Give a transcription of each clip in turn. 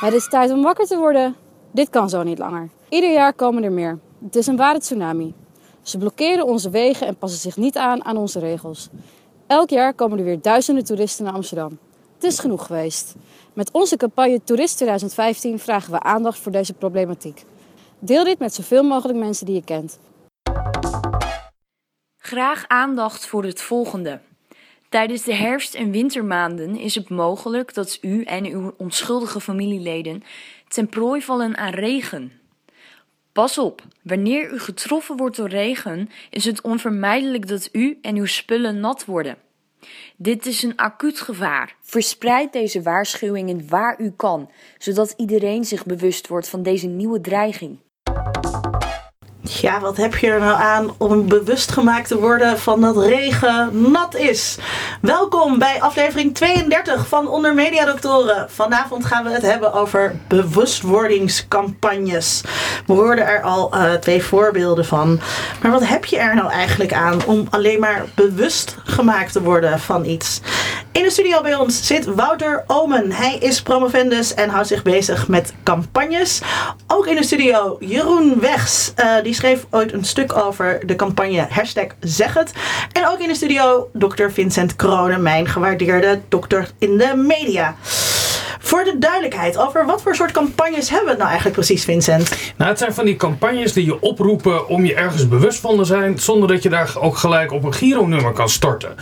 Het is tijd om wakker te worden. Dit kan zo niet langer. Ieder jaar komen er meer. Het is een ware tsunami. Ze blokkeren onze wegen en passen zich niet aan aan onze regels. Elk jaar komen er weer duizenden toeristen naar Amsterdam. Het is genoeg geweest. Met onze campagne Toerist 2015 vragen we aandacht voor deze problematiek. Deel dit met zoveel mogelijk mensen die je kent. Graag aandacht voor het volgende. Tijdens de herfst- en wintermaanden is het mogelijk dat u en uw onschuldige familieleden ten prooi vallen aan regen. Pas op, wanneer u getroffen wordt door regen, is het onvermijdelijk dat u en uw spullen nat worden. Dit is een acuut gevaar. Verspreid deze waarschuwingen waar u kan, zodat iedereen zich bewust wordt van deze nieuwe dreiging. Ja, wat heb je er nou aan om bewust gemaakt te worden van dat regen nat is? Welkom bij aflevering 32 van Onder Media Doctoren. Vanavond gaan we het hebben over bewustwordingscampagnes. We hoorden er al uh, twee voorbeelden van. Maar wat heb je er nou eigenlijk aan om alleen maar bewust gemaakt te worden van iets? In de studio bij ons zit Wouter Omen. Hij is promovendus en houdt zich bezig met campagnes. Ook in de studio Jeroen Wegs. Uh, die schreef ooit een stuk over de campagne hashtag Zeg het. En ook in de studio dokter Vincent Kronen, mijn gewaardeerde dokter in de media. Voor de duidelijkheid, over wat voor soort campagnes hebben we het nou eigenlijk precies, Vincent? Nou, het zijn van die campagnes die je oproepen om je ergens bewust van te zijn, zonder dat je daar ook gelijk op een Giro-nummer kan storten.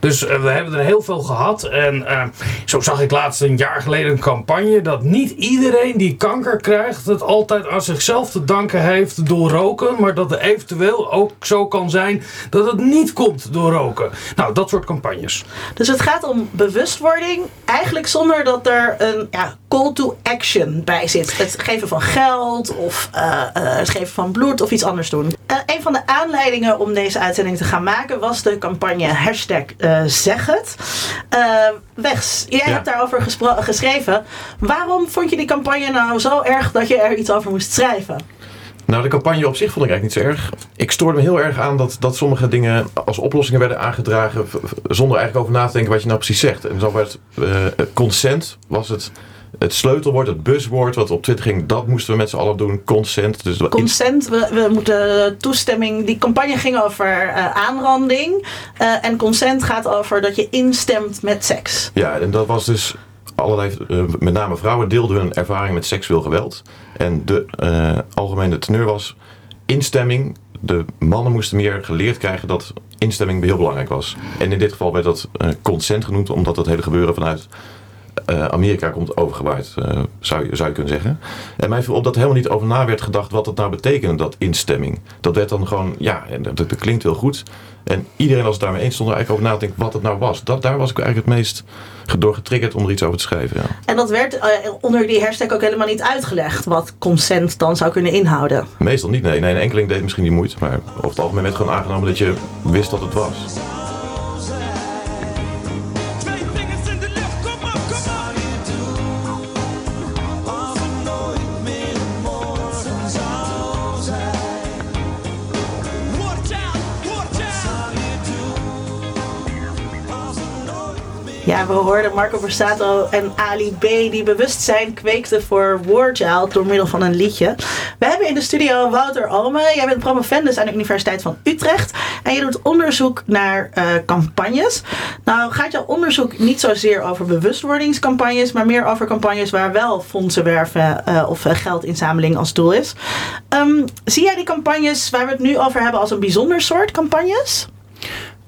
Dus uh, we hebben er heel veel gehad. En uh, zo zag ik laatst een jaar geleden een campagne dat niet iedereen die kanker krijgt, het altijd aan zichzelf te danken heeft door roken, maar dat het eventueel ook zo kan zijn dat het niet komt door roken. Nou, dat soort campagnes. Dus het gaat om bewustwording, eigenlijk zonder dat er een ja, call to action bij zit. Het geven van geld of uh, uh, het geven van bloed of iets anders doen. Uh, een van de aanleidingen om deze uitzending te gaan maken was de campagne hashtag Zeg het. Wegs, jij ja. hebt daarover geschreven. Waarom vond je die campagne nou zo erg dat je er iets over moest schrijven? Nou, de campagne op zich vond ik eigenlijk niet zo erg. Ik stoorde me heel erg aan dat, dat sommige dingen als oplossingen werden aangedragen zonder eigenlijk over na te denken wat je nou precies zegt. En zo werd uh, consent was het, het sleutelwoord, het buswoord wat op Twitter ging. Dat moesten we met z'n allen doen. Consent. Dus consent, we, we moeten toestemming. Die campagne ging over uh, aanranding. Uh, en consent gaat over dat je instemt met seks. Ja, en dat was dus allerlei, uh, met name vrouwen deelden hun ervaring met seksueel geweld. En de uh, algemene teneur was instemming. De mannen moesten meer geleerd krijgen dat instemming heel belangrijk was. En in dit geval werd dat uh, consent genoemd, omdat dat hele gebeuren vanuit uh, Amerika komt overgewaaid, uh, zou, je, zou je kunnen zeggen. En mij viel op dat helemaal niet over na werd gedacht wat dat nou betekende, dat instemming. Dat werd dan gewoon, ja, en dat, dat klinkt heel goed. En iedereen was het daarmee eens, stond er eigenlijk over na te denken wat het nou was. Dat, daar was ik eigenlijk het meest door getriggerd om er iets over te schrijven. Ja. En dat werd uh, onder die hashtag ook helemaal niet uitgelegd wat consent dan zou kunnen inhouden? Meestal niet, nee. nee een enkeling deed misschien die moeite, maar over het algemeen werd gewoon aangenomen dat je wist wat het was. Ja, we hoorden Marco Borsato en Ali B. die bewustzijn kweekten voor Warchild door middel van een liedje. We hebben in de studio Wouter Alme. Jij bent promovendus aan de Universiteit van Utrecht. En je doet onderzoek naar uh, campagnes. Nou gaat jouw onderzoek niet zozeer over bewustwordingscampagnes, maar meer over campagnes waar wel fondsen werven uh, of uh, geldinzameling als doel is. Um, zie jij die campagnes waar we het nu over hebben als een bijzonder soort campagnes?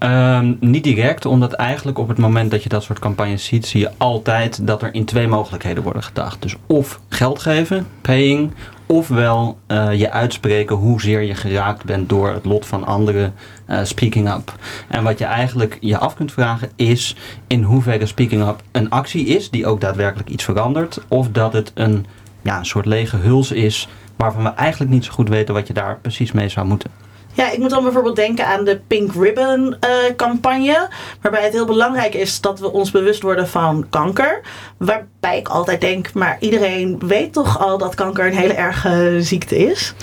Um, niet direct, omdat eigenlijk op het moment dat je dat soort campagnes ziet, zie je altijd dat er in twee mogelijkheden worden gedacht. Dus of geld geven, paying, ofwel uh, je uitspreken hoezeer je geraakt bent door het lot van anderen, uh, speaking up. En wat je eigenlijk je af kunt vragen is in hoeverre speaking up een actie is die ook daadwerkelijk iets verandert, of dat het een, ja, een soort lege huls is waarvan we eigenlijk niet zo goed weten wat je daar precies mee zou moeten. Ja, ik moet dan bijvoorbeeld denken aan de Pink Ribbon uh, campagne. Waarbij het heel belangrijk is dat we ons bewust worden van kanker. Waarbij ik altijd denk, maar iedereen weet toch al dat kanker een hele erge ziekte is?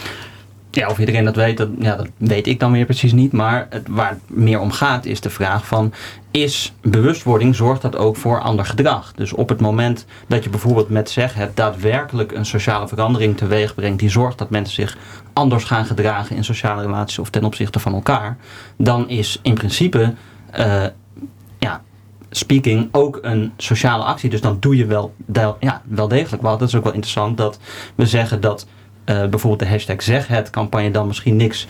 Ja, of iedereen dat weet, dat, ja, dat weet ik dan weer precies niet. Maar het, waar het meer om gaat is de vraag van... is bewustwording, zorgt dat ook voor ander gedrag? Dus op het moment dat je bijvoorbeeld met zeg het daadwerkelijk een sociale verandering teweeg brengt... die zorgt dat mensen zich anders gaan gedragen in sociale relaties of ten opzichte van elkaar... dan is in principe uh, ja, speaking ook een sociale actie. Dus dan doe je wel, ja, wel degelijk wat. Dat is ook wel interessant dat we zeggen dat bijvoorbeeld de hashtag zeg het campagne dan misschien niks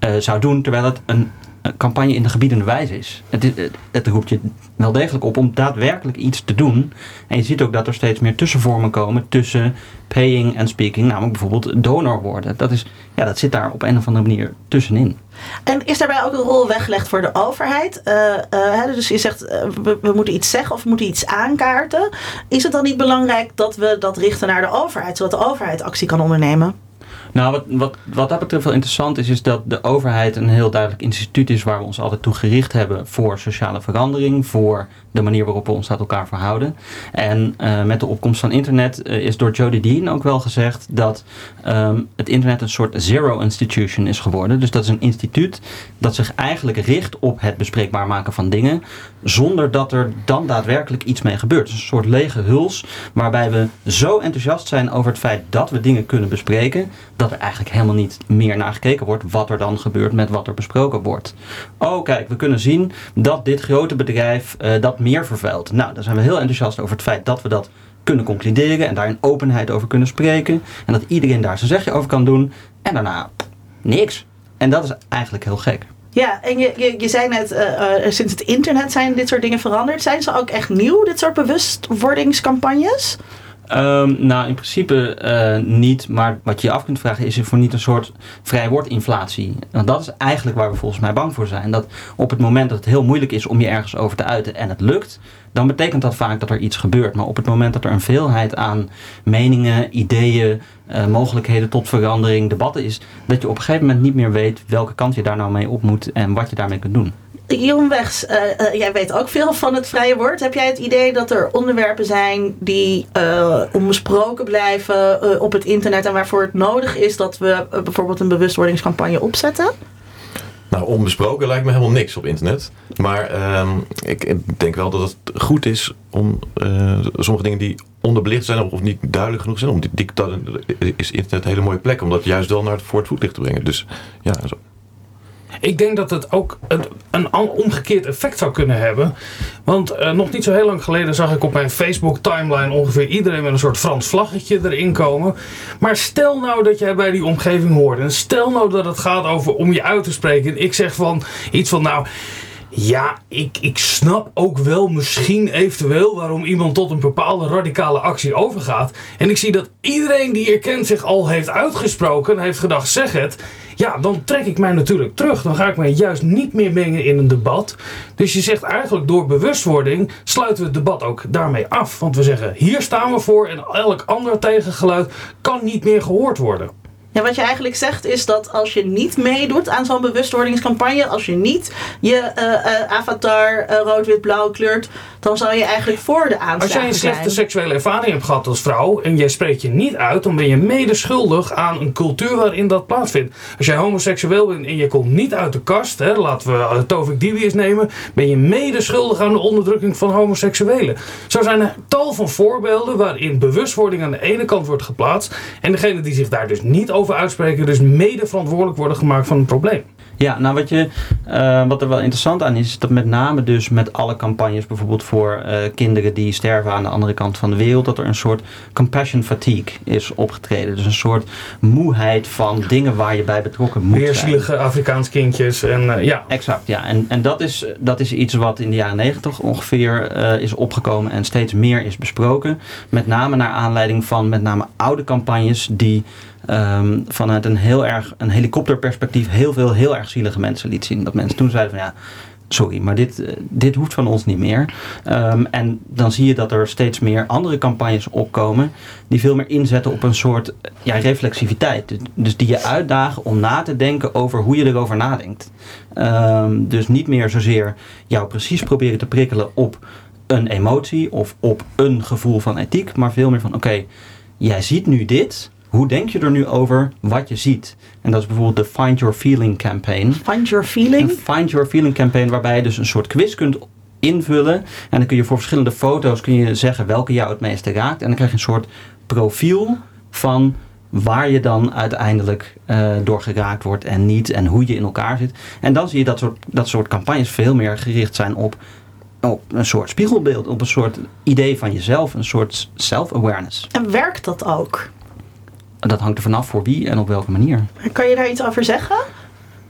uh, zou doen, terwijl het een, campagne in de gebiedende wijze is. Het, het, het, roept je wel degelijk op om daadwerkelijk iets te doen. En je ziet ook dat er steeds meer tussenvormen komen tussen paying en speaking, namelijk bijvoorbeeld donor worden. Dat, is, ja, dat zit daar op een of andere manier tussenin. En is daarbij ook een rol weggelegd voor de overheid? Uh, uh, dus je zegt, uh, we, we, moeten iets zeggen of we moeten iets aankaarten. Is het dan niet belangrijk dat we dat richten naar de overheid, zodat de overheid actie kan ondernemen? Nou, wat, wat, wat dat betreft wel interessant is, is dat de overheid een heel duidelijk instituut is waar we ons altijd toe gericht hebben voor sociale verandering, voor de manier waarop we ons tot elkaar verhouden. En uh, met de opkomst van internet uh, is door Jody Dean ook wel gezegd dat um, het internet een soort zero institution is geworden. Dus dat is een instituut dat zich eigenlijk richt op het bespreekbaar maken van dingen, zonder dat er dan daadwerkelijk iets mee gebeurt. Dus een soort lege huls waarbij we zo enthousiast zijn over het feit dat we dingen kunnen bespreken, er eigenlijk helemaal niet meer naar gekeken wordt wat er dan gebeurt met wat er besproken wordt. Oh, kijk, we kunnen zien dat dit grote bedrijf uh, dat meer vervuilt. Nou, dan zijn we heel enthousiast over het feit dat we dat kunnen concluderen en daar in openheid over kunnen spreken. En dat iedereen daar zijn zegje over kan doen. En daarna niks. En dat is eigenlijk heel gek. Ja, en je, je, je zei net, uh, uh, sinds het internet zijn dit soort dingen veranderd. Zijn ze ook echt nieuw, dit soort bewustwordingscampagnes? Um, nou, in principe uh, niet. Maar wat je je af kunt vragen, is er voor niet een soort vrijwoordinflatie? Want dat is eigenlijk waar we volgens mij bang voor zijn. Dat op het moment dat het heel moeilijk is om je ergens over te uiten en het lukt, dan betekent dat vaak dat er iets gebeurt. Maar op het moment dat er een veelheid aan meningen, ideeën, uh, mogelijkheden tot verandering, debatten is, dat je op een gegeven moment niet meer weet welke kant je daar nou mee op moet en wat je daarmee kunt doen. Jeroen Wegs, uh, uh, jij weet ook veel van het vrije woord. Heb jij het idee dat er onderwerpen zijn die uh, onbesproken blijven op het internet en waarvoor het nodig is dat we bijvoorbeeld een bewustwordingscampagne opzetten? Nou, onbesproken lijkt me helemaal niks op internet. Maar ehm, ik, denk wel dat het goed is om sommige dingen die onderbelicht zijn of niet duidelijk genoeg zijn, om die, die, is internet een hele mooie plek om dat juist wel naar het voor het te brengen. Dus ja, zo. Ik denk dat het ook een, een omgekeerd effect zou kunnen hebben. Want uh, nog niet zo heel lang geleden zag ik op mijn Facebook timeline ongeveer iedereen met een soort Frans vlaggetje erin komen. Maar stel nou dat jij bij die omgeving hoort. En stel nou dat het gaat over om je uit te spreken. En ik zeg van iets van nou. Ja, ik, ik snap ook wel misschien eventueel waarom iemand tot een bepaalde radicale actie overgaat. En ik zie dat iedereen die je kent zich al heeft uitgesproken en heeft gedacht, zeg het. Ja, dan trek ik mij natuurlijk terug. Dan ga ik mij juist niet meer mengen in een debat. Dus je zegt eigenlijk door bewustwording sluiten we het debat ook daarmee af. Want we zeggen hier staan we voor en elk ander tegengeluid kan niet meer gehoord worden. Ja, wat je eigenlijk zegt is dat als je niet meedoet aan zo'n bewustwordingscampagne, als je niet je uh, uh, avatar uh, rood-wit-blauw kleurt, dan zou je eigenlijk voor de aanslagen Als jij een slechte seksuele ervaring hebt gehad als vrouw en jij spreekt je niet uit, dan ben je medeschuldig aan een cultuur waarin dat plaatsvindt. Als jij homoseksueel bent en je komt niet uit de kast, hè, laten we Tovik Dibi eens nemen, ben je medeschuldig aan de onderdrukking van homoseksuelen. Zo zijn er tal van voorbeelden waarin bewustwording aan de ene kant wordt geplaatst en degene die zich daar dus niet over over uitspreken, dus mede verantwoordelijk worden gemaakt van het probleem. Ja, nou wat, je, uh, wat er wel interessant aan is, is dat met name dus met alle campagnes, bijvoorbeeld voor uh, kinderen die sterven aan de andere kant van de wereld, dat er een soort compassion fatigue is opgetreden. Dus een soort moeheid van dingen waar je bij betrokken moet zijn. zielige Afrikaans kindjes en uh, ja. Exact, ja. En, en dat, is, dat is iets wat in de jaren negentig ongeveer is opgekomen en steeds meer is besproken. Met name naar aanleiding van met name oude campagnes die um, vanuit een heel erg een helikopterperspectief heel veel heel erg zielige mensen liet zien. Dat mensen toen zeiden van ja, sorry, maar dit, eh, dit hoeft van ons niet meer. Um, en dan zie je dat er steeds meer andere campagnes opkomen die veel meer inzetten op een soort ja, reflexiviteit. Dus die je uitdagen om na te denken over hoe je erover nadenkt. Um, dus niet meer zozeer jou precies proberen te prikkelen op een emotie of op een gevoel van ethiek, maar veel meer van oké, jij ziet nu dit hoe denk je er nu over wat je ziet? En dat is bijvoorbeeld de Find Your Feeling campaign. Find your feeling. Een Find Your Feeling campaign waarbij je dus een soort quiz kunt invullen. En dan kun je voor verschillende foto's kun je zeggen welke jou het meeste raakt. En dan krijg je een soort profiel van waar je dan uiteindelijk eh, door geraakt wordt en niet. En hoe je in elkaar zit. En dan zie je dat soort, dat soort campagnes veel meer gericht zijn op, op een soort spiegelbeeld. Op een soort idee van jezelf. Een soort self-awareness. En werkt dat ook? Dat hangt er vanaf voor wie en op welke manier. Kan je daar iets over zeggen?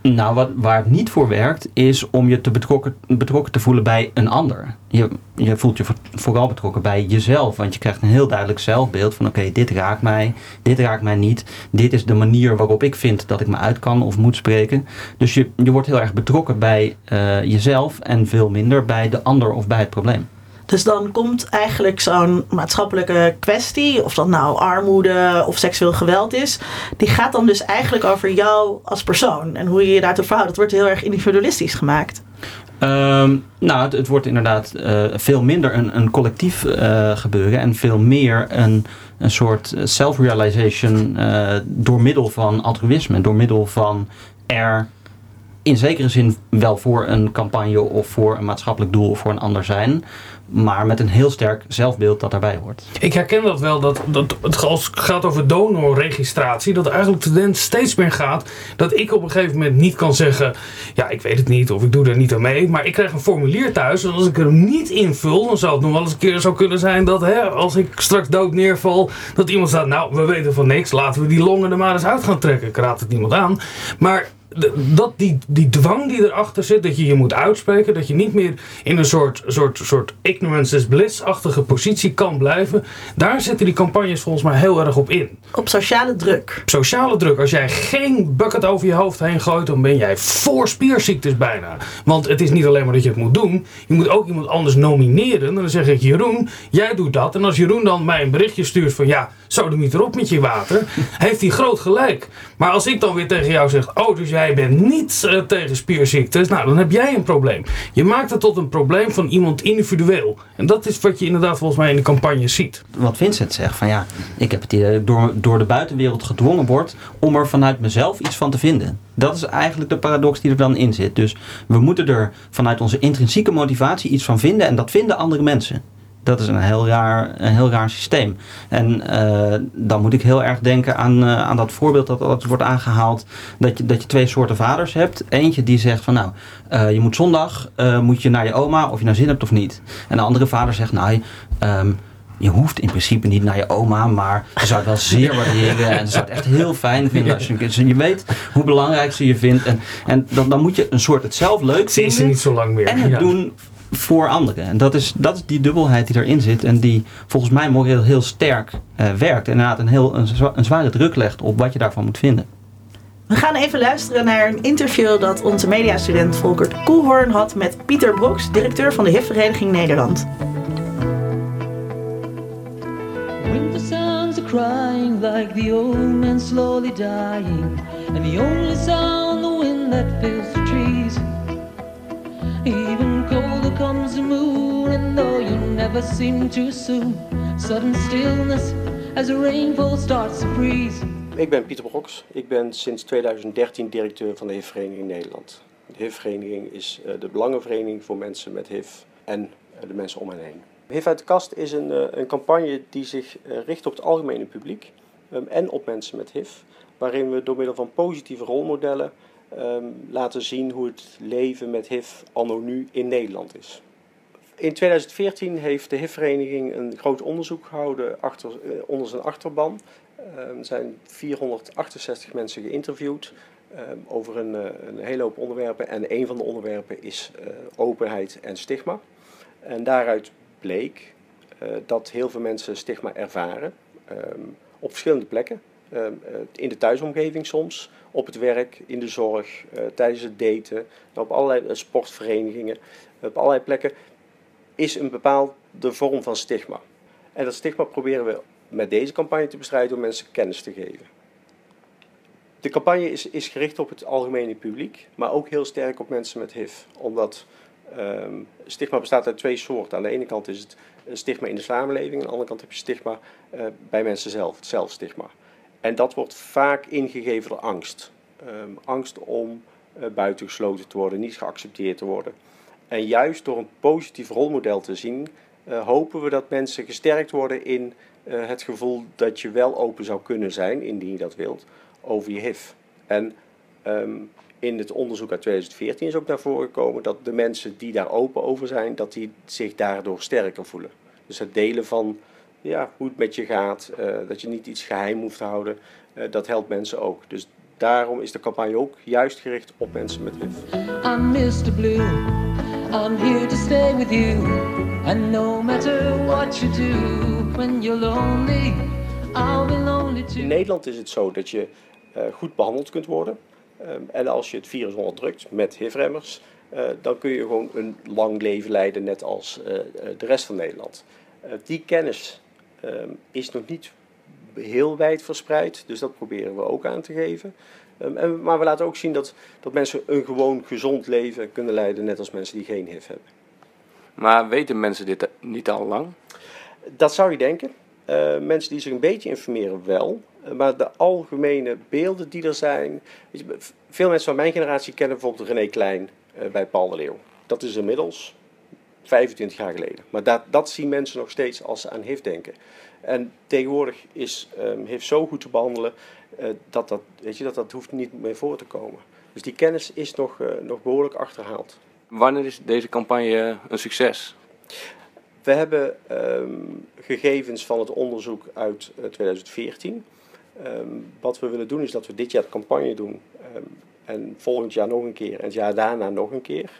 Nou, wat, waar het niet voor werkt, is om je te betrokken, betrokken te voelen bij een ander. Je, je voelt je voor- vooral betrokken bij jezelf, want je krijgt een heel duidelijk zelfbeeld van oké, dit raakt mij, dit raakt mij niet. Dit is de manier waarop ik vind dat ik me uit kan of moet spreken. Dus je, je wordt heel erg betrokken bij eh, jezelf en veel minder bij de ander of bij het probleem. Dus dan komt eigenlijk zo'n maatschappelijke kwestie, of dat nou armoede of seksueel geweld is, die gaat dan dus eigenlijk over jou als persoon en hoe je je daartoe verhoudt. Dat wordt heel erg individualistisch gemaakt. Ehm, nou, het, wordt inderdaad eh, veel minder een, een collectief eh, gebeuren en veel meer een, een soort self-realization eh, door middel van altruïsme, door middel van er in zekere zin wel voor een campagne of voor een maatschappelijk doel of voor een ander zijn, maar met een heel sterk zelfbeeld dat daarbij hoort. Ik herken dat wel, dat, dat het als het gaat over donorregistratie, dat eigenlijk de tendens steeds meer gaat dat ik op een gegeven moment niet kan zeggen, ja, ik weet het niet of ik doe er niet aan mee, maar ik krijg een formulier thuis en als ik hem niet invul, dan zou het nog wel eens een keer zo kunnen zijn dat hè, als ik straks dood neerval, dat iemand staat, nou, we weten van niks, laten we die longen er maar eens uit gaan trekken. Ik raad het niemand aan. Maar dat die, die dwang die erachter zit, dat je je moet uitspreken, dat je niet meer in een soort, soort, soort ignorance is bliss-achtige positie kan blijven, daar zitten die campagnes volgens mij heel erg op in. Op sociale druk. Sociale druk, als jij geen bucket over je hoofd heen gooit, dan ben jij voor spierziektes bijna. Want het is niet alleen maar dat je het moet doen, je moet ook iemand anders nomineren. En dan zeg ik, Jeroen, jij doet dat. En als Jeroen dan mij een berichtje stuurt van ja, niet erop met je water, heeft hij groot gelijk. Maar als ik dan weer tegen jou zeg, oh, dus jij bent niet eh, tegen spierziektes, nou, dan heb jij een probleem. Je maakt het tot een probleem van iemand individueel. En dat is wat je inderdaad volgens mij in de campagne ziet. wat Vincent zegt, van ja, ik heb het idee dat ik door, door de buitenwereld gedwongen word om er vanuit mezelf iets van te vinden. Dat is eigenlijk de paradox die er dan in zit. Dus we moeten er vanuit onze intrinsieke motivatie iets van vinden en dat vinden andere mensen. Dat is een heel raar, een heel raar systeem. En eh, dan moet ik heel erg denken aan, eh, aan dat voorbeeld dat altijd wordt aangehaald. Dat je, dat je twee soorten vaders hebt. Eentje die zegt van nou, eh, je moet zondag moet je naar je oma of je nou zin hebt of niet. En de andere vader zegt nou, ehm, je hoeft in principe niet naar je oma, maar ze zou het wel zeer waarderen. En ze zou het echt heel fijn vinden als je een. Dus je weet hoe belangrijk ze je vindt. En, en dan, dan moet je een soort het zelf leuk Ze is vinden. niet zo lang meer. En het Ja. doen voor anderen. En dat is, dat is die dubbelheid die erin zit. En die volgens mij moreel heel sterk eh, werkt. En inderdaad een, heel, een, zwa- een zware druk legt op wat je daarvan moet vinden. We gaan even luisteren naar een interview dat onze mediastudent Volkert Koelhoorn had met Pieter Broeks, directeur van de HIV-vereniging Nederland. Winter sounds are crying like the old man slowly dying, and the only sound the wind that fills the trees. Even colder and you never seem soon, stillness as rainfall starts to. Ik ben Pieter Broks. Ik ben sinds 2013 directeur van de HIV-vereniging Nederland. De HIV-vereniging is eh, de belangenvereniging voor mensen met HIV en eh, de mensen om hen heen. HIV uit de kast is een, eh, een campagne die zich richt op het algemene publiek ehm, en op mensen met HIV. Waarin we door middel van positieve rolmodellen ehm, laten zien hoe het leven met HIV anno nu in Nederland is. In 2014 heeft de HIV-vereniging een groot onderzoek gehouden achter, eh, onder zijn achterban. Ehm, Er zijn 468 mensen geïnterviewd ehm, over een, eh, een hele hoop onderwerpen. En een van de onderwerpen is eh, openheid en stigma. En daaruit bleek dat heel veel mensen stigma ervaren op verschillende plekken. Ehm, eh, in de thuisomgeving soms, op het werk, in de zorg, eh, tijdens het daten, op allerlei eh, sportverenigingen, op allerlei plekken is een bepaalde vorm van stigma. En dat stigma proberen we met deze campagne te bestrijden door mensen kennis te geven. De campagne is, is gericht op het algemene publiek, maar ook heel sterk op mensen met HIV. Omdat ehm, stigma bestaat uit twee soorten. Aan de ene kant is het een stigma in de samenleving, aan de andere kant heb je stigma bij mensen zelf, het zelfstigma. En dat wordt vaak ingegeven door angst. Ehm, angst om uh, buitengesloten te worden, niet geaccepteerd te worden. En juist door een positief rolmodel te zien, uh, hopen we dat mensen gesterkt worden in uh, het gevoel dat je wel open zou kunnen zijn, indien je dat wilt, over je HIV. En um, in het onderzoek uit 2014 is ook naar voren gekomen dat de mensen die daar open over zijn, dat die zich daardoor sterker voelen. Dus het delen van ja, hoe het met je gaat, uh, dat je niet iets geheim hoeft te houden, uh, dat helpt mensen ook. Dus daarom is de campagne ook juist gericht op mensen met HIV. I'm Mr. Blue, I'm here to stay with you. And no matter what you do, when you're lonely, I'll be lonely too. In Nederland is het zo dat je uh, goed behandeld kunt worden. Um, en als je het virus onderdrukt met HIV-remmers, dan kun je gewoon een lang leven leiden, net als de rest van Nederland. die kennis um, is nog niet heel wijd verspreid, dus dat proberen we ook aan te geven. Um, en, maar we laten ook zien dat, dat mensen een gewoon gezond leven kunnen leiden, net als mensen die geen HIV hebben. Maar weten mensen dit niet al lang? Dat zou je denken. Uh, mensen die zich een beetje informeren wel. Uh, maar de algemene beelden die er zijn. Weet je, veel mensen van mijn generatie kennen bijvoorbeeld René Klein uh, bij Paul de Leeuw. Dat is inmiddels 25 jaar geleden. Maar dat, dat zien mensen nog steeds als ze aan HIV denken. En tegenwoordig is um, HIV zo goed te behandelen dat, dat, weet je, dat dat hoeft niet meer voor te komen. Dus die kennis is nog, nog behoorlijk achterhaald. Wanneer is deze campagne een succes? We hebben um, gegevens van het onderzoek uit uh, 2014. Um, wat we willen doen is dat we dit jaar de campagne doen. Um, en volgend jaar nog een keer. En het jaar daarna nog een keer.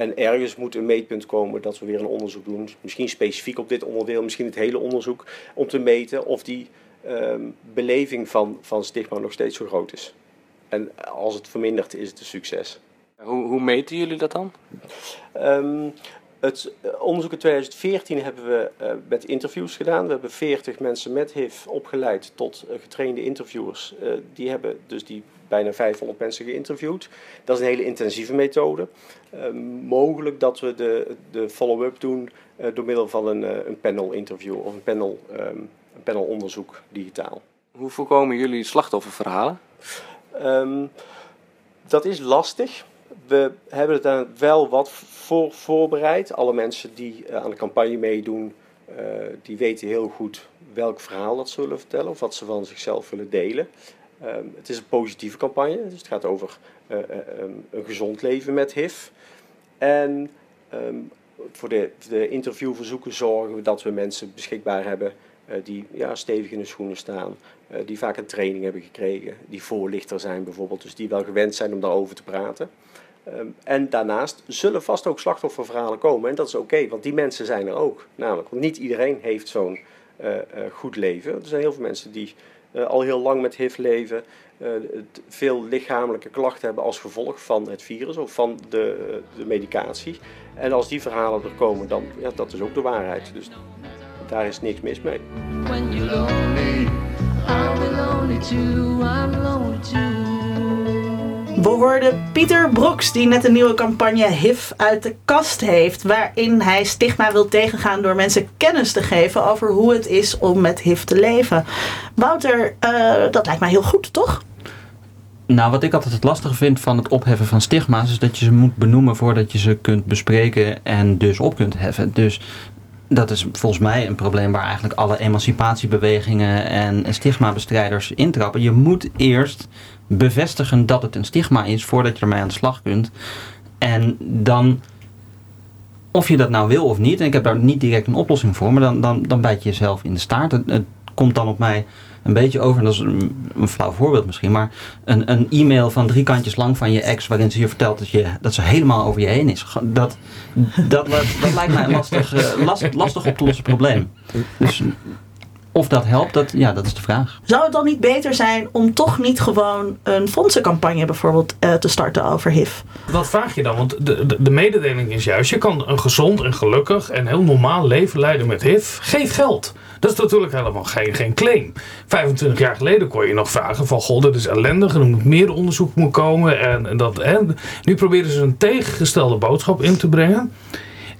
En ergens moet een meetpunt komen dat we weer een onderzoek doen. Misschien specifiek op dit onderdeel, misschien het hele onderzoek. Om te meten of die beleving van, van stigma nog steeds zo groot is. En als het vermindert, is het een succes. Hoe, hoe meten jullie dat dan? Um, het onderzoek in 2014 hebben we uh, met interviews gedaan. We hebben 40 mensen met HIV opgeleid tot uh, getrainde interviewers. Uh, die hebben dus die bijna 500 mensen geïnterviewd. Dat is een hele intensieve methode. mogelijk dat we de, de follow-up doen door middel van een, een panel interview of een panel, um, een panel onderzoek digitaal. Hoe voorkomen jullie slachtofferverhalen? Um, dat is lastig. We hebben het daar wel wat voor voorbereid. Alle mensen die aan de campagne meedoen, uh, die weten heel goed welk verhaal dat ze willen vertellen of wat ze van zichzelf willen delen. Um, het is een positieve campagne, dus het gaat over uh, um, een gezond leven met HIV. En um, voor de, de interviewverzoeken zorgen we dat we mensen beschikbaar hebben die ja, stevig in de schoenen staan, die vaak een training hebben gekregen, die voorlichter zijn bijvoorbeeld, dus die wel gewend zijn om daarover te praten. En daarnaast zullen vast ook slachtofferverhalen komen. En dat is oké, want die mensen zijn er ook. Namelijk, want niet iedereen heeft zo'n goed leven. Er zijn heel veel mensen die al heel lang met HIV leven, veel lichamelijke klachten hebben als gevolg van het virus of van de, de medicatie. En als die verhalen er komen, dan ja, dat is ook de waarheid. Dus daar is niks mis mee. We hoorden Pieter Broeks, die net een nieuwe campagne HIV uit de kast heeft. Waarin hij stigma wil tegengaan door mensen kennis te geven over hoe het is om met HIV te leven. Wouter, uh, dat lijkt mij heel goed, toch? Nou, wat ik altijd het lastige vind van het opheffen van stigma's, is dat je ze moet benoemen voordat je ze kunt bespreken en dus op kunt heffen. Dus dat is volgens mij een probleem waar eigenlijk alle emancipatiebewegingen en stigmabestrijders intrappen. Je moet eerst bevestigen dat het een stigma is voordat je ermee aan de slag kunt. En dan, of je dat nou wil of niet, en ik heb daar niet direct een oplossing voor, maar dan, dan, dan bijt je jezelf in de staart. Het, het komt dan op mij een beetje over, en dat is een, flauw voorbeeld misschien, maar een, een e-mail van drie kantjes lang van je ex waarin ze je vertelt dat, je, dat ze helemaal over je heen is. Dat, dat, dat, lijkt mij een lastig, last, lastig op te lossen probleem. Dus of dat helpt, dat, ja, dat is de vraag. Zou het dan niet beter zijn om toch niet gewoon een fondsencampagne bijvoorbeeld uh, te starten over HIV? Wat vraag je dan? Want de, de, de, mededeling is juist, je kan een gezond en gelukkig en heel normaal leven leiden met HIV. Geef geld. Dat is natuurlijk helemaal geen, geen claim. 25 jaar geleden kon je nog vragen van, goh, dit is ellendig en er moet meer onderzoek moet komen. En, en dat, en nu proberen ze een tegengestelde boodschap in te brengen.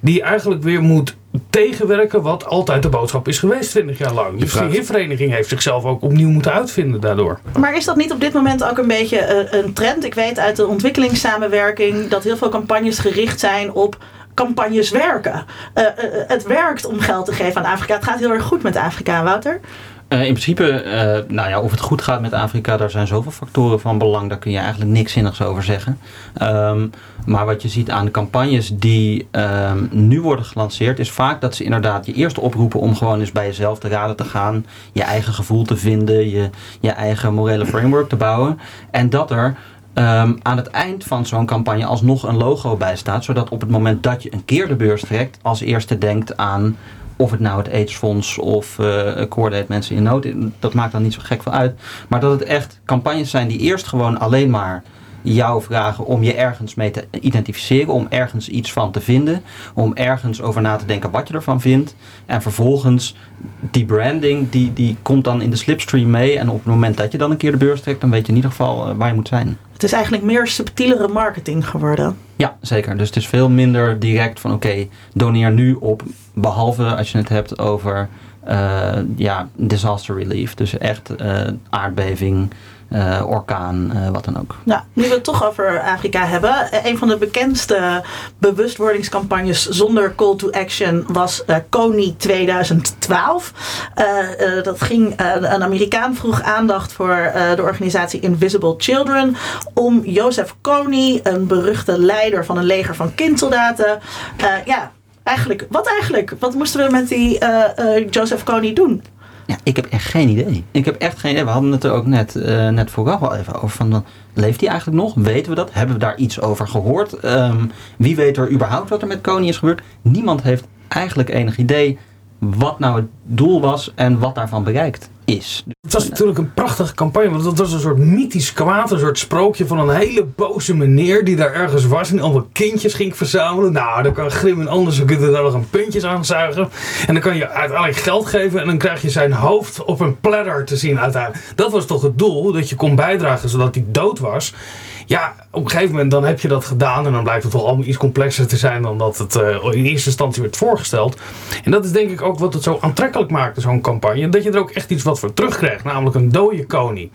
Die eigenlijk weer moet tegenwerken wat altijd de boodschap is geweest 20 jaar lang. Dus vraagt- die HIV-vereniging heeft zichzelf ook opnieuw moeten uitvinden daardoor. Maar is dat niet op dit moment ook een beetje eh, een trend? Ik weet uit de ontwikkelingssamenwerking dat heel veel campagnes gericht zijn op campagnes werken. Eh, eh, het werkt om geld te geven aan Afrika. Het gaat heel erg goed met Afrika, Wouter. Eh, in principe, eh, nou ja, of het goed gaat met Afrika, daar zijn zoveel factoren van belang. Daar kun je eigenlijk niks zinnigs over zeggen. Ehm, maar wat je ziet aan de campagnes die ehm, nu worden gelanceerd, is vaak dat ze inderdaad je eerst oproepen om gewoon eens bij jezelf te raden te gaan. Je eigen gevoel te vinden, je, je eigen morele framework te bouwen. En dat er ehm, aan het eind van zo'n campagne alsnog een logo bij staat. Zodat op het moment dat je een keer de beurs trekt, als eerste denkt aan of het nou het AIDS-fonds of eh Coordinate Mensen in Nood, dat maakt dan niet zo gek veel uit. Maar dat het echt campagnes zijn die eerst gewoon alleen maar jou vragen om je ergens mee te identificeren, om ergens iets van te vinden, om ergens over na te denken wat je ervan vindt. En vervolgens die branding, die, die komt dan in de slipstream mee. En op het moment dat je dan een keer de beurs trekt, dan weet je in ieder geval eh, waar je moet zijn. Het is eigenlijk meer subtielere marketing geworden. Ja, zeker. Dus het is veel minder direct van oké, doneer nu op, behalve als je het hebt over eh, ja, disaster relief. Dus echt eh, aardbeving, eh, orkaan, eh, wat dan ook. Nou, nu we het toch over Afrika hebben. eh, Een van de bekendste bewustwordingscampagnes zonder call to action was eh CONI 2012. Eh, eh, dat ging, een Amerikaan vroeg aandacht voor de organisatie Invisible Children. Om Joseph Kony, een beruchte leider van een leger van kindsoldaten. ja, eigenlijk, wat eigenlijk? Wat moesten we met die Joseph Kony doen? Ja, ik heb echt geen idee. Ik heb echt geen idee. We hadden het er ook net, eh, net al even over. Van, leeft hij eigenlijk nog? Weten we dat? Hebben we daar iets over gehoord? Ehm, wie weet er überhaupt wat er met Koning is gebeurd? Niemand heeft eigenlijk enig idee wat nou het doel was en wat daarvan bereikt is. Het was natuurlijk een prachtige campagne, want het was een soort mythisch kwaad, een soort sprookje van een hele boze meneer die daar ergens was en allemaal kindjes ging verzamelen. Nou, dan kan Grim en anders dan daar nog een puntjes aanzuigen. En dan kan je uiteindelijk geld geven en dan krijg je zijn hoofd op een platter te zien uiteindelijk. Dat was toch het doel, dat je kon bijdragen zodat hij dood was. Ja, op een gegeven moment dan heb je dat gedaan en dan blijkt het toch allemaal iets complexer te zijn dan dat het eh, in eerste instantie werd voorgesteld. En dat is denk ik ook wat het zo aantrekkelijk maakte, zo'n campagne. Dat je er ook echt iets wat voor terugkrijgt, namelijk een dode koning.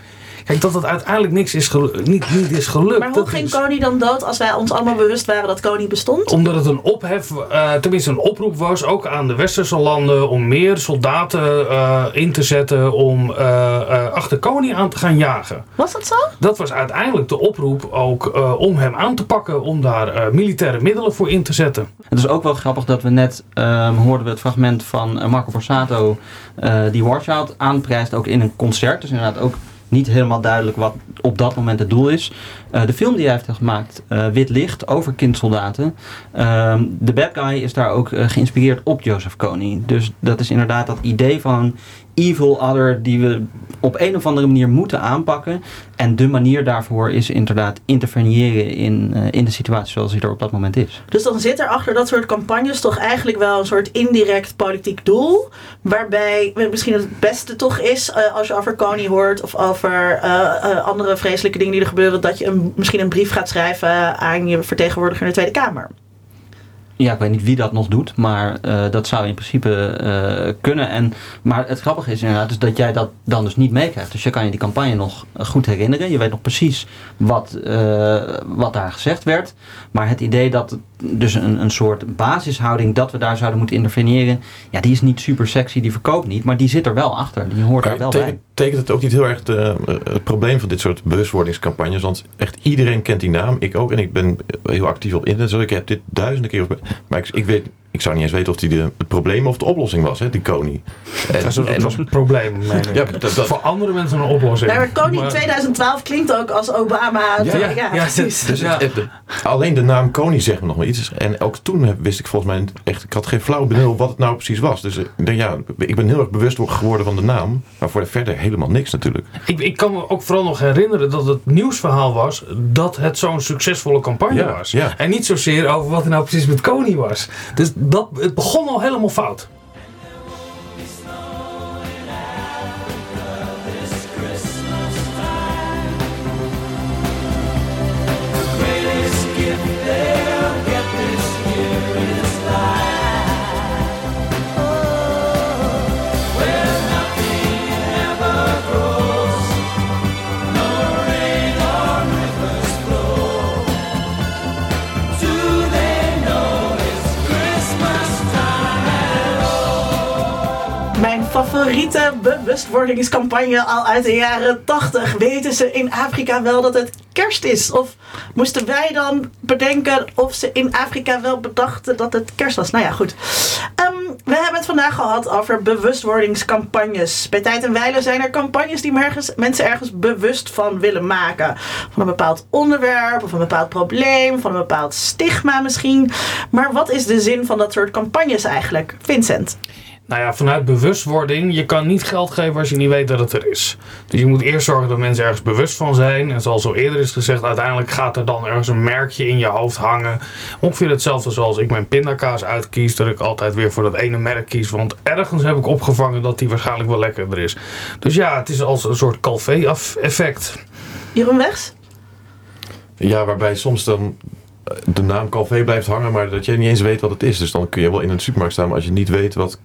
Kijk, dat het uiteindelijk niks is niet, niet is gelukt. Maar hoe ging is- Kony dan dood als wij ons allemaal bewust waren dat Kony bestond? omdat het een ophef, eh, tenminste een oproep was, ook aan de westerse landen om meer soldaten eh, in te zetten om eh, eh, achter koning aan te gaan jagen. Was dat zo? Dat was uiteindelijk de oproep ook eh, om hem aan te pakken, om daar eh, militaire middelen voor in te zetten. Het is ook wel grappig dat we net ehm, hoorden we het fragment van Marco Borsato eh, die Watchout aanprijst ook in een concert. Dus inderdaad ook niet helemaal duidelijk wat op dat moment het doel is. Eh, de film die hij heeft gemaakt, eh, Wit Licht, over kindsoldaten. ehm, de bad guy is daar ook eh, geïnspireerd op Joseph Kony. Dus dat is inderdaad dat idee van evil other die we op een of andere manier moeten aanpakken. En de manier daarvoor is inderdaad interveneren in, eh, in de situatie zoals die er op dat moment is. Dus dan zit er achter dat soort campagnes toch eigenlijk wel een soort indirect politiek doel. Waarbij misschien het beste toch is, eh, als je over Kony hoort of over eh, andere vreselijke dingen die er gebeuren, dat je een, misschien een brief gaat schrijven aan je vertegenwoordiger in de Tweede Kamer. Ja, ik weet niet wie dat nog doet, maar eh, dat zou in principe eh, kunnen. En, maar het grappige is inderdaad dus dat jij dat dan dus niet meekrijgt. Dus je kan je die campagne nog eh, goed herinneren. Je weet nog precies wat, wat daar gezegd werd. Maar het idee dat dus een, een soort basishouding dat we daar zouden moeten interveneren. Ja, die is niet super sexy, die verkoopt niet. Maar die zit er wel achter. Die hoort er wel bij. Tekent, tekent het ook niet heel erg de, eh, het probleem van dit soort bewustwordingscampagnes? Want echt iedereen kent die naam. Ik ook. En ik ben heel actief op internet. Ik heb dit duizenden keer op. Maar ik, ik, weet, ik zou niet eens weten of die de, het probleem of de oplossing was, hè, die Kony. En, Dat en- was een probleem. Ja, dat- dat- Voor andere mensen een oplossing. Maar Kony Maar- 2012 klinkt ook als Obama. Ja, ja, ja, precies. Dus Ja. het- het- alleen de naam Kony zegt me nog wel iets. En ook toen wist ik volgens mij echt, ik had geen flauw benul wat het nou precies was. Dus eh, ja, ik ben heel erg bewust geworden van de naam. Maar voor de verder helemaal niks natuurlijk. Ik, ik kan me ook vooral nog herinneren dat het nieuwsverhaal was dat het zo'n succesvolle campagne Ja, was. ja. En niet zozeer over wat er nou precies met Koning was. Dus dat, het begon al helemaal fout. Favoriete bewustwordingscampagne al uit de jaren 80. Weten ze in Afrika wel dat het kerst is? Of moesten wij dan bedenken of ze in Afrika wel bedachten dat het kerst was? Nou ja, goed. Ehm, we hebben het vandaag gehad over bewustwordingscampagnes. Bij tijd en wijle zijn er campagnes die mensen ergens bewust van willen maken. Van een bepaald onderwerp of een bepaald probleem, van een bepaald stigma misschien. Maar wat is de zin van dat soort campagnes eigenlijk? Vincent. Nou ja, vanuit bewustwording, je kan niet geld geven als je niet weet dat het er is. Dus je moet eerst zorgen dat mensen ergens bewust van zijn. En zoals al eerder is gezegd, uiteindelijk gaat er dan ergens een merkje in je hoofd hangen. Ongeveer hetzelfde zoals ik mijn pindakaas uitkies, dat ik altijd weer voor dat ene merk kies. Want ergens heb ik opgevangen dat die waarschijnlijk wel lekkerder is. Dus ja, het is als een soort Calvé-effect. Jeroen Wegs? Ja, waarbij soms dan eh, de naam Calvé blijft hangen, maar dat je niet eens weet wat het is. Dus dan kun je wel in een supermarkt staan, maar als je niet weet wat.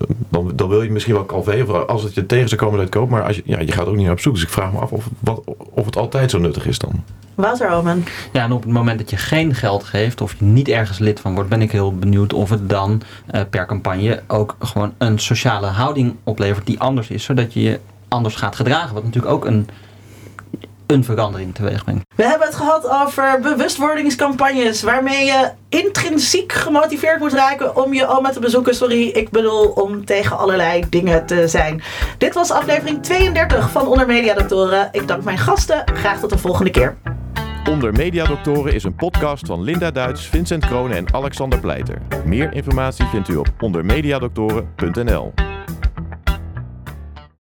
Eh, Dan, dan wil je misschien wel Calvé, of als het je tegen zou komen, dat koop. Maar als je, ja, je gaat ook niet naar op zoek. Dus ik vraag me af of, wat, of het altijd zo nuttig is dan. Wouter Omen. Ja, en op het moment dat je geen geld geeft of je niet ergens lid van wordt, ben ik heel benieuwd of het dan eh, per campagne ook gewoon een sociale houding oplevert die anders is, zodat je je anders gaat gedragen. Wat natuurlijk ook een, een verandering teweeg brengt. We hebben het gehad over bewustwordingscampagnes waarmee je intrinsiek gemotiveerd moet raken om je oma te bezoeken. Sorry, ik bedoel om tegen allerlei dingen te zijn. Dit was aflevering 32 van Onder Media Doctoren. Ik dank mijn gasten. Graag tot de volgende keer. Onder Mediadoktoren is een podcast van Linda Duits, Vincent Kronen en Alexander Pleiter. Meer informatie vindt u op ondermediadoktoren.nl.